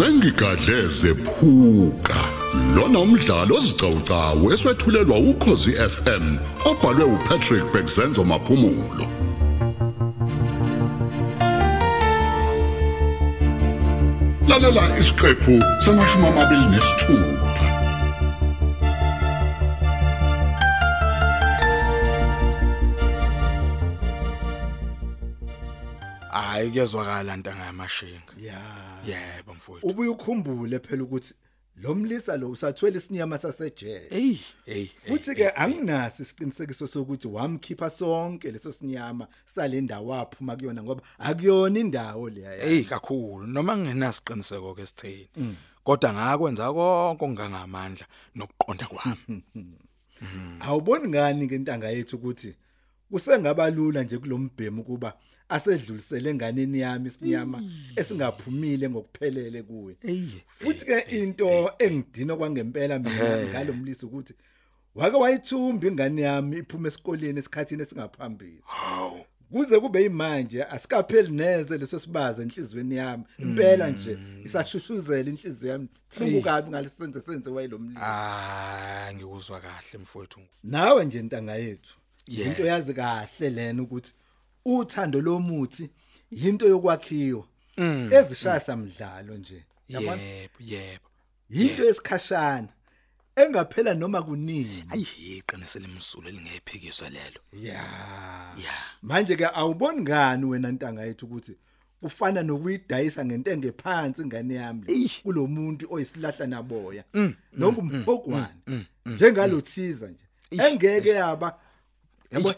sengigadleze phuka lona umdlalo ozicawucawu eswetshulelwa ukhozi FM obhalwe uPatrick Bekzenzo maphumulo. Lalela isiqephu samashumi amabili nesithupha hayi kuyezwakala ntanga yamashinga. Ya. Yebo mfowethu. Ubuye ukhumbule phela ukuthi lo mlisa lo usathwele isinyama sasejele hey hey futhi ke anginaso isiqinisekiso sokuthi wamkhipha sonke leso sinyama sale ndawo aphuma kuyona ngoba akuyona indawo leya hey kakhulu. Noma nginasiqiniseko ke sithini kodwa ngakwenza konke ongangamandla nokuqonda kwami. Awuboni ngani ngentanga yethu ukuthi kusengaba lula nje kulombhemu kuba asedlulisele enganeni yami isinyama esingaphumile ngokuphelele kuwe. Futhi ke into engidina kwangempela mina ngalomlisi ukuthi wake wayithumba ingane yami iphuma esikoleni esikhathini esingaphambili. Hawu. Kuze kube yimanje asikapheli neze leso sibaza enhlizweni yami. Impela nje isashushuzela inhliziyo yami. Hluku kabi ngalisenze senze wayelomlisi ah ngikuzwa kahle mfowethu. Nawe nje ntanga yethu. Into yazi kahle lena ukuthi uthando lomuthi into yokwakhiwa. Ezishaya mdlalo nje yabona? Yebo yebo. Into esikhashana engaphela noma kunini ayiqinisele imsulo elingephikiswa lelo. Ya. Ya. Manje ke awuboni ngani wena ntanga yethu ukuthi kufana nokuyidayisa ngentengo ephansi ingane yami kulomuntu oyisilahla naboya. Nongumpogwane njengalothiza nje. Engeke yaba yabo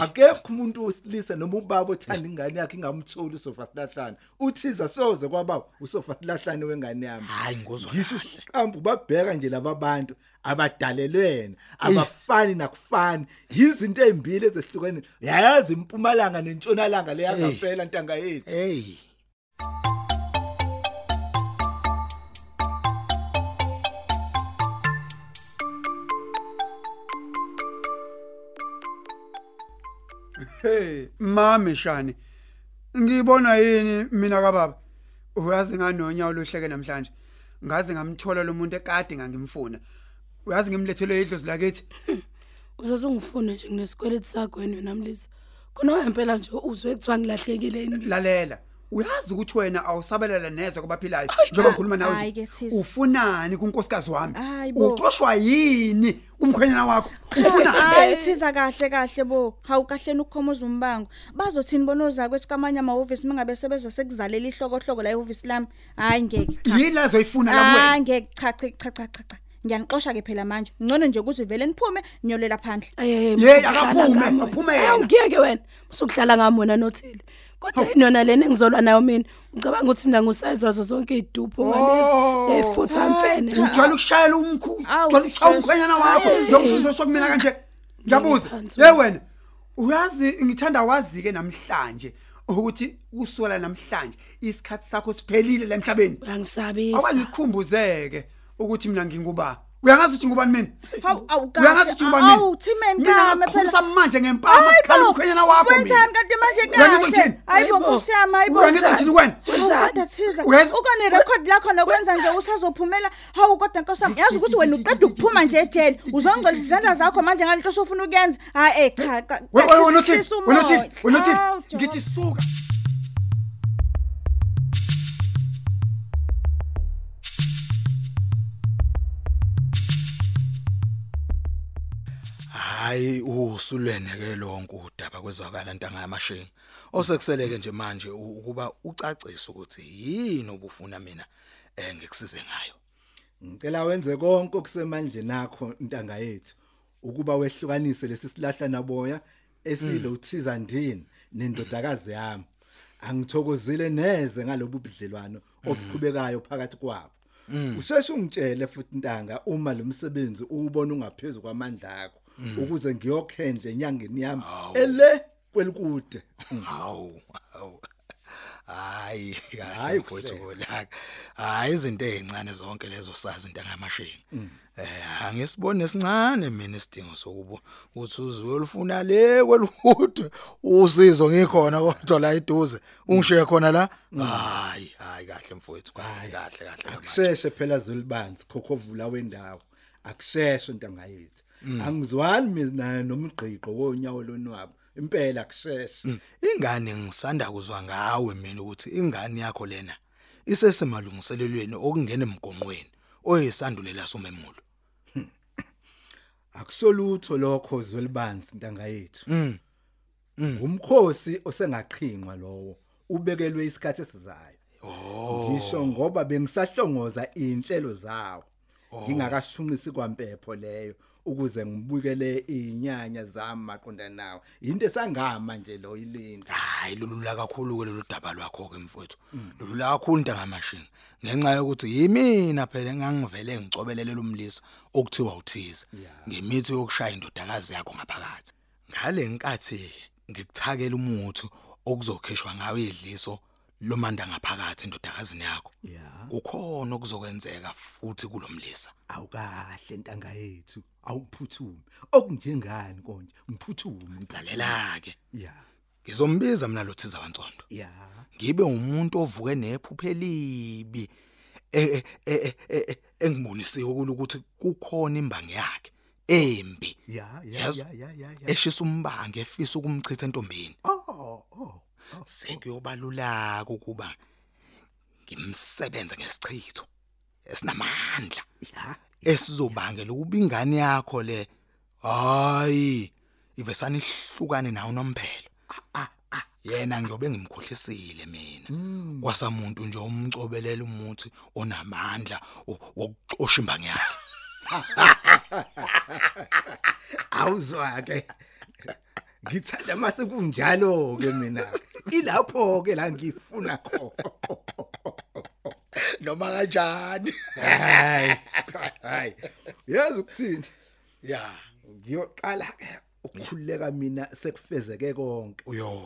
akekho umuntu osilisa noma ubaba othanda ingane yakhe ingamtholi usofa silahlana uthiza soze kwaba usofa silahlane wengane yami. Hayi ngozwa ngisho uqambu babheka nje laba bantu abadalelwena abafani nakufani. Izinto ezimbili ezehlukene. Yayazi impumalanga nentshonalanga leya ngaphela ntanga yethu. Hey. Hey, mami shani. Ngibona yini mina kababa? Uyazi nganonyawo lohleke namhlanje. Ngaze ngamthola lo muntu ekade ngangimfuna. Uyazi ngimlethele idlozi lakithi. uzozungifuna nje nginesikweleti sakho wena namlisa khona wempela nje uzwe kuthiwa ngilahlekile yini Lalela. Uyazi ukuthi wena awusabelela neze kwabaphilayo njengoba ngikhuluma nawe. Hayi nje. ke Thisa. Ufunani kunkosikazi wami? Hayi bo. Uxoshwa yini kumkhwenyana wakho? Ufuna hayi thiza kahle kahle bo hawu kahle ukukhomoza umbango bazothini bonoza kwethu kamanye amahhovisi mingabe sebeza sekuzalela ihlokohloko la ehhovisi lami hayi ngeke cha yini lazoyifuna la hayi kuwena? ngeke cha cha cha cha cha cha ngiyanixosha ke phela manje ngcono nje ukuthi vele niphume nyolela phandle Eh, Ye, musukudlala akaphume, ngami wena. aphume Ayi, yena. Ngiyeke wena. Musukudlala ngami wena nothile. Kodwa yini yona lena engizolwa nayo mina? Ucabanga ukuthi mina ngusayizazo zonke idupho Oh. ngalezi efutha mfene. Ujwayele ukushayela umkhulu, Awu, ujwayele ukushaya Jesu. umkhwenyana wakho, njengokusuzo sokumina kanje. Ngiyabuza. Ngiphansi Hey wena, uyazi ngithanda wazi ke namhlanje ukuthi usola namhlanje isikhathi sakho siphelile la emhlabeni. Uyangisabisa. Awangikhumbuzeke ukuthi mina nginguba. Uyangazi ukuthi ngubani mina? Hawu awu Uyangazi ukuthi ngubani mina? awu thimeni Mina kame phela ngakhulisa manje ngempama kukhala umkhwenyana wakho mina. Wenzani kanti manje Uyangazi kahle ukuthini? hayibo Hayibo. nkosi yami hayibo Uyangazi ukuthini kwena? Hawu, kodwa thiza Uyazi- ukone record lakho nokwenza nje usazophumela hawu kodwa nkosi yami yazi ukuthi wena uqeda ukuphuma nje ejele uzongcolisa izandla zakho manje ngalento osofuna ukuyenza hayi eh cha cha We- we- Wena uthini? Hlisa Wena uthini? umoya. Wena uthini? Hawu, Jehova. Ngithi suka. Hayi usulwene ke lonke udaba kwezwakala ntanga yamashinga osekuseleke nje manje ukuba ucacise ukuthi yini obufuna mina eh ngikusize ngayo. Ngicela wenze konke okusemandleni akho ntanga yethu ukuba wehlukanise lesi silahla naboya esilothiza ndini nendodakazi yami. Angithokozile neze ngalobu budlelwano obuqhubekayo phakathi kwabo. Usheshe ungitshele futhi ntanga uma lo msebenzi uwubona ungaphezulu kwamandla akho. Ukuze ngiyokhendle enyangeni yami. Ele kwelikude. Hawu hawu. Hayi kahle mfowethu kolaka hayi izinto ezincane zonke lezo sazi into ngamashinga eh angisibone sincane mina isidingo sokuba uthi uzolufuna le kweluhudwe usizo ngikhona kodwa la eduze. Ungishiye khona la? Hayi hayi kahle mfowethu kahle kahle kahle akusheshe phela zolibanzi khokhovula wendawo. Akusheshe ntanga yethu angizwani mina nomgqiqo wonyawo lonwabo. Impela akusheshe. Ingane ngisanda kuzwa ngawe mina ukuthi ingane yakho lena isesemalungiselelweni okungena emgonqweni oyisandulela somemulo. Akusolutho lokho zolibanzi ntanga yethu. Mm. umkhosi osengaqhinqa lowo ubekelwe isikhathi esizayo. Oh. Ngisho ngoba bengisahlongoza inhlelo zawo. Ngingakashunqisi kwampepho leyo. Ukuze ngibukele inyanya zami maqondana nawo into esangama nje lo ilinda. Hayi lulula kakhulu ke lolu daba lwakho ke mfowethu. Lulula kakhulu ntangamashinga ngenxa yokuthi yimina phela engangivele ngicobelele lumlisa okuthiwa uthize. Ngemithi yokushaya indodakazi yakho ngaphakathi. Ngale nkathi ngikuthakela umuthi okuzokhishwa ngawo idliso lomanda ngaphakathi indodakazini yakho. Ya. Kukhona okuzokwenzeka futhi kulomlisa. Awukahle ntanga yethu awuphuthume. Okunjengani konje? Ngiphuthume lalela ke ya. Ngizombiza mina lo thiza wantsonto ya. Ngibe umuntu ovuke nephupho elibi e- e- e- e- e- engibonisiwe ukuthi kukhona imbangi yakhe embi. Ya ya ya ya eshisa umbangi efisa ukumchitha entombeni oh. Sekuyobalula ukuba ngimsebenze ngesichitho esinamandla. Esizobangela ukuba ingane yakho le hayi ivesana ihlukane nawo nomphelo yena ngiyobe ngimkhohlisile mina. Kwasamuntu nje umcobelela umuthi onamandla o- wokuxosha imbangi yakhe awuzwa ke ngithanda mase kunjalo ke mina. Ilapho ke la ngifuna khona. Noma kanjani? Hayi. Hayi. Yazi ukuthini? Ya. Ngiyoqala ke ukukhuleka mina sekufezeke konke. Uyo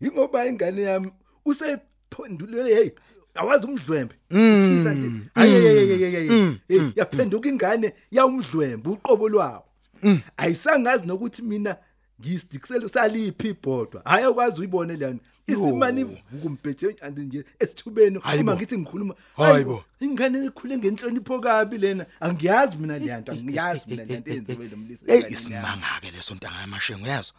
ingoba ingane yami usephondulele hey awazi umdlwembe uthiza nje. Ayeyeyeyeye yaphenduka ingane yawumdlwembe uqobo lwawo. Ayisangazi nokuthi mina ngiyisidikiselo saliphi ibhodwa hayi akwazi uyibone lana isimani ivuka umbheje nje esithubeni Hayi uma bo. ngithi ngikhuluma Hayi bo. ingane ekhule ngenhlonipho kabi lena angiyazi mina leyanto angiyazi mina lento eyenziwe lo mlisa hey enganeni yami. isimanga ke leso ntanga yamashengo yazo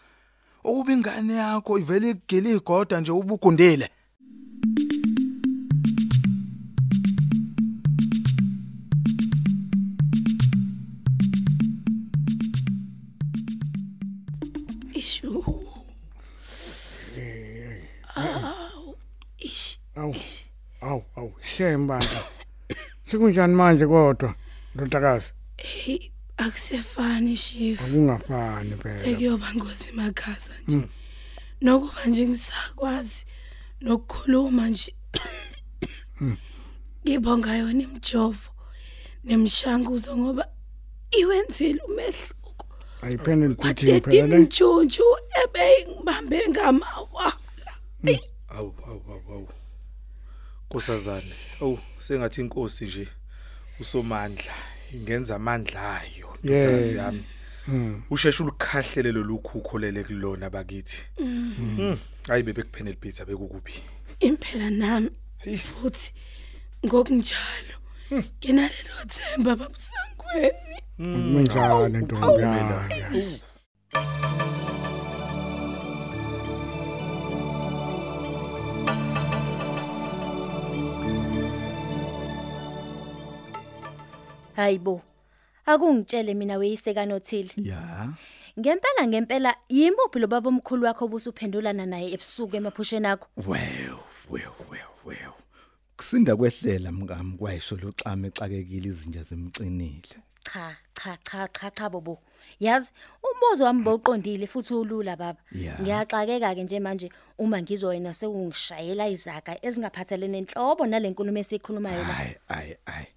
ukuba ingane yakho ivele igile igoda nje ubugundile awu, shembanda. Sikunjani manje kodwa, ndodakazi? Hey, akusefani shift. Akungafani phela. Sekuyoba ngozi emakhasa nje. Nokuba nje ngisakwazi nokukhuluma nje. Ngibonga yona imjovo nemshanguzo ngoba iwenzile umehluko. Ayiphene liphithini Wadede phela le. imtshuntshu ebeyingibambe ngamawala. Awu awu awu awu. Nkosazana. Awu sengathi inkosi nje usomandla ingenza amandla ayo ntokazi Yeah. yami. Mm. Usheshe ulikhahlele lokhukho lele kulona bakithi. Mhm. Hayi bebe kuphene libitha bekukuphi. impela nami futhi ngokunjalo nginalelo themba babusangweni Kunjani ntombi yami? Hayibo. Akungitshele mina weyiseka nothile. ya Ngempela ngempela yimuphi lo baba omkhulu wakho obusuphendulana naye ebusuku emaphusheni akho? Well, well, well, well. Kusinda kwehlela mngami kwayisho loxame exakekile izinja zemcinile. Cha, cha, cha, cha cha bobo. Yazi umbuzo wami bowuqondile futhi ulula baba. Yeah. Ngiyaxakeka ke nje manje uma ngizowena sekungishayela izaka ezingaphathelene nenhlobo nalenkulumo esikhulumayo la. Hayi, hayi, hayi.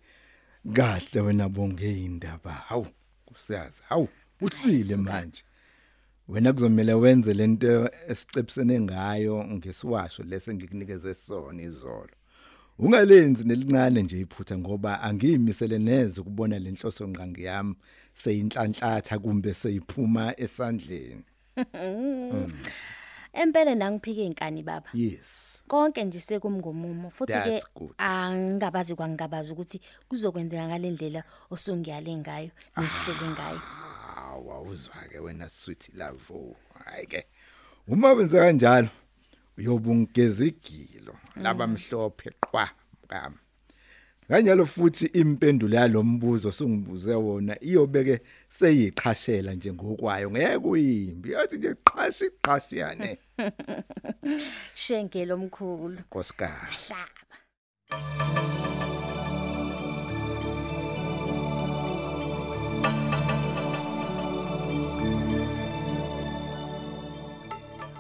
Kahle wena bonge indaba. Hawu, kusiyazi. Hawu, uthile manje. wena kuzomela wenze lento esicephisene ngayo ngesiwasho lese ngikunikeze sona izolo ungalenzi nelincane nje iphutha ngoba angiyimisele neze ukubona lenhloso ngqangi yami seyinhlanhlatha kumbe seyiphuma esandleni Empela nangiphike inkani baba. yes Konke nje sekumngomumo futhi ke That's good. angabazi kwangabazi ukuthi kuzokwenzeka ngalendlela osungiyale ngayo nesihlele ngayo. hawa uzwa ke wena sweet love oh, hayi ke uma wenza kanjalo uyobungeza igilo labamhlophe qwa mkami kanjalo futhi impendulo yalombuzo sungibuze wona iyobeke seyiqhashela nje ngokwayo ngeke uyimbi. Yathi nje qhashi qhashiyane. Shenkelo omkhulu. nkosikazi. Hlaba.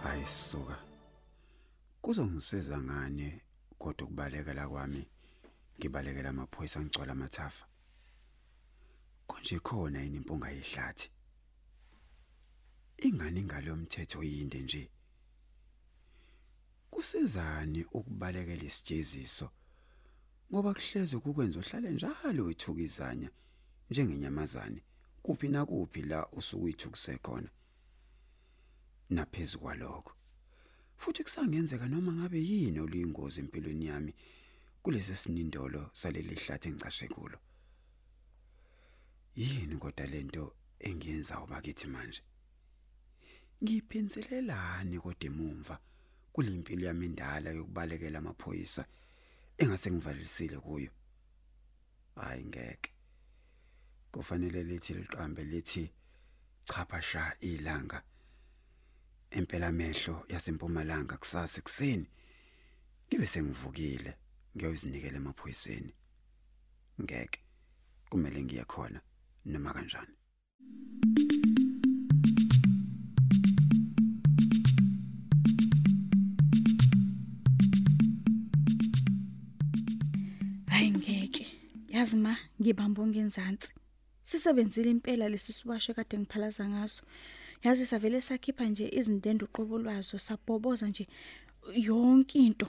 ayisuka kuzongisiza ngani kodwa ukubalekela kwami? Ngibalekela amaphoyisa ngicwala amathafa. Konje khona yini impunga yehlathi? Ingane ingalo yomthetho yinde nje? Kusizani ukubalekela isijeziso ngoba kuhleze kukwenza uhlale njalo uyithukizanya njengenyamazane kuphi na kuphi la usuke uyithukise khona. Naphezulu kwalokho futhi kusangenzeka noma ngabe yini oluyingozi empilweni yami kulesi sinindolo saleli hlathi engicashe kulo. Yini kodwa lento engiyenza ubakithi manje? Ngiphinzelelani kodwa emumva kulimpilo yami endala yokubalekela amaphoyisa engase ngivalisile kuyo. Hayi ngeke. Kufanele lithi liqambe lithi chaphasha ilanga. Empela mehlo yasempumalanga kusasa ekseni ngibe sengivukile ngiyozinikela emaphoyiseni. Ngeke. Kumele ngiye khona noma kanjani. Yazi ma ngibamba ongenzansi. Sisebenzile impela lesi siwasho kade ngiphalaza ngaso. Yazi savele sakhipha nje izindendo uqobo lwazo sabhoboza nje yonke into.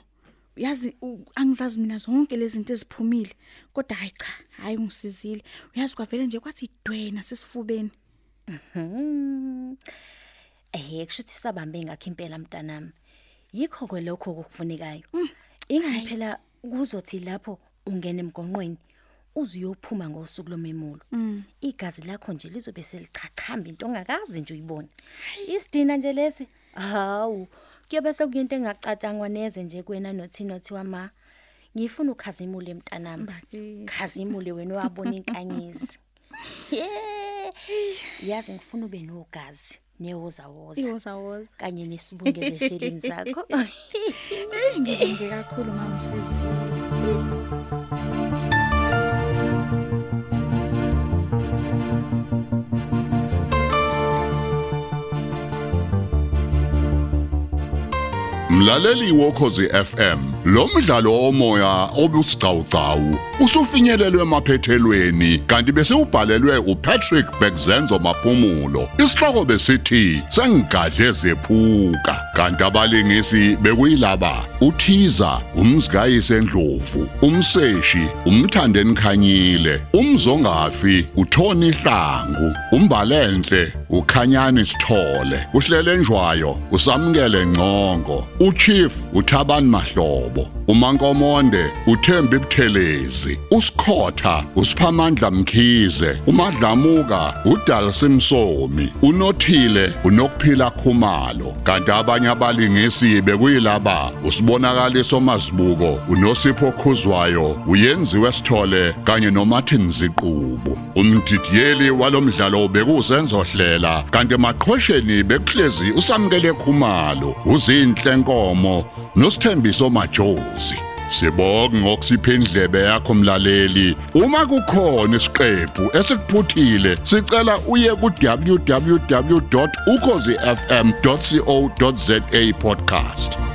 Yazi u- angizazi mina zonke lezi zinto eziphumile kodwa hayi cha hayi ungisizile uyazi kwavele nje kwathi idwena sesifubeni Hmm. Eh kushuthi sabambe ngakho impela mntanami. Yikho kwelokho okufunekayo. Ingani phela kuzothi lapho ungena emgonqweni uziyophuma ngosuku lomemulo. Igazi lakho nje lizobe selichachamba into ongakazi nje uyibona. Isidina nje lesi. Hawu, kuyobe sekuyinto engacatshangwa neze nje kuwena nothini othi wama. Ngifuna ukhazimule mntanami. Bakithi. Khazimule wena wabona inkanyezi. Yeah. Yazi ngifuna ube nogazi newoza woza iwoza woza kanye nesibungeze esheleni zakho. ngibonge kakhulu mama Mlaleli wokhozi FM lo mdlalo womoya obusigcawugcawu usufinyelelwe emaphethelweni kanti bese ubhalelwe uPatrick Bekzenzo maphumulo. Isihloko besithi sengigadle zephuka kanti abalingisi bekuyilaba uThiza umzigayise endlovu umseshi umthandeni khanyile umzongafi uThoni Hlangu umbalenhle ukhanyani Sithole uhlele njwayo usamkele ngcongo uchief uthabani mahlobo umankomonde uthembi buthelezi usikhotha usiphamandla mkhize umadlamuka udalsimsomi unothile unokuphila khumalo. Kanti abanye abalingisi bekuyilaba usibonakaliso mazibuko unosipho khuzwayo uyenziwe sithole kanye noMartin Ziqubu. Umdidiyeli walomdlalo bekuzenzo hlela kanti emaqhosheni bekuhlezi usamkele khumalo uzinhle nkomo nosithembiso majozi. Sibonga ngokusipha indlebe yakho mlaleli. Uma kukhona isiqephu esikuphuthile, sicela uye ku www.ukhozifm.co.za podcast.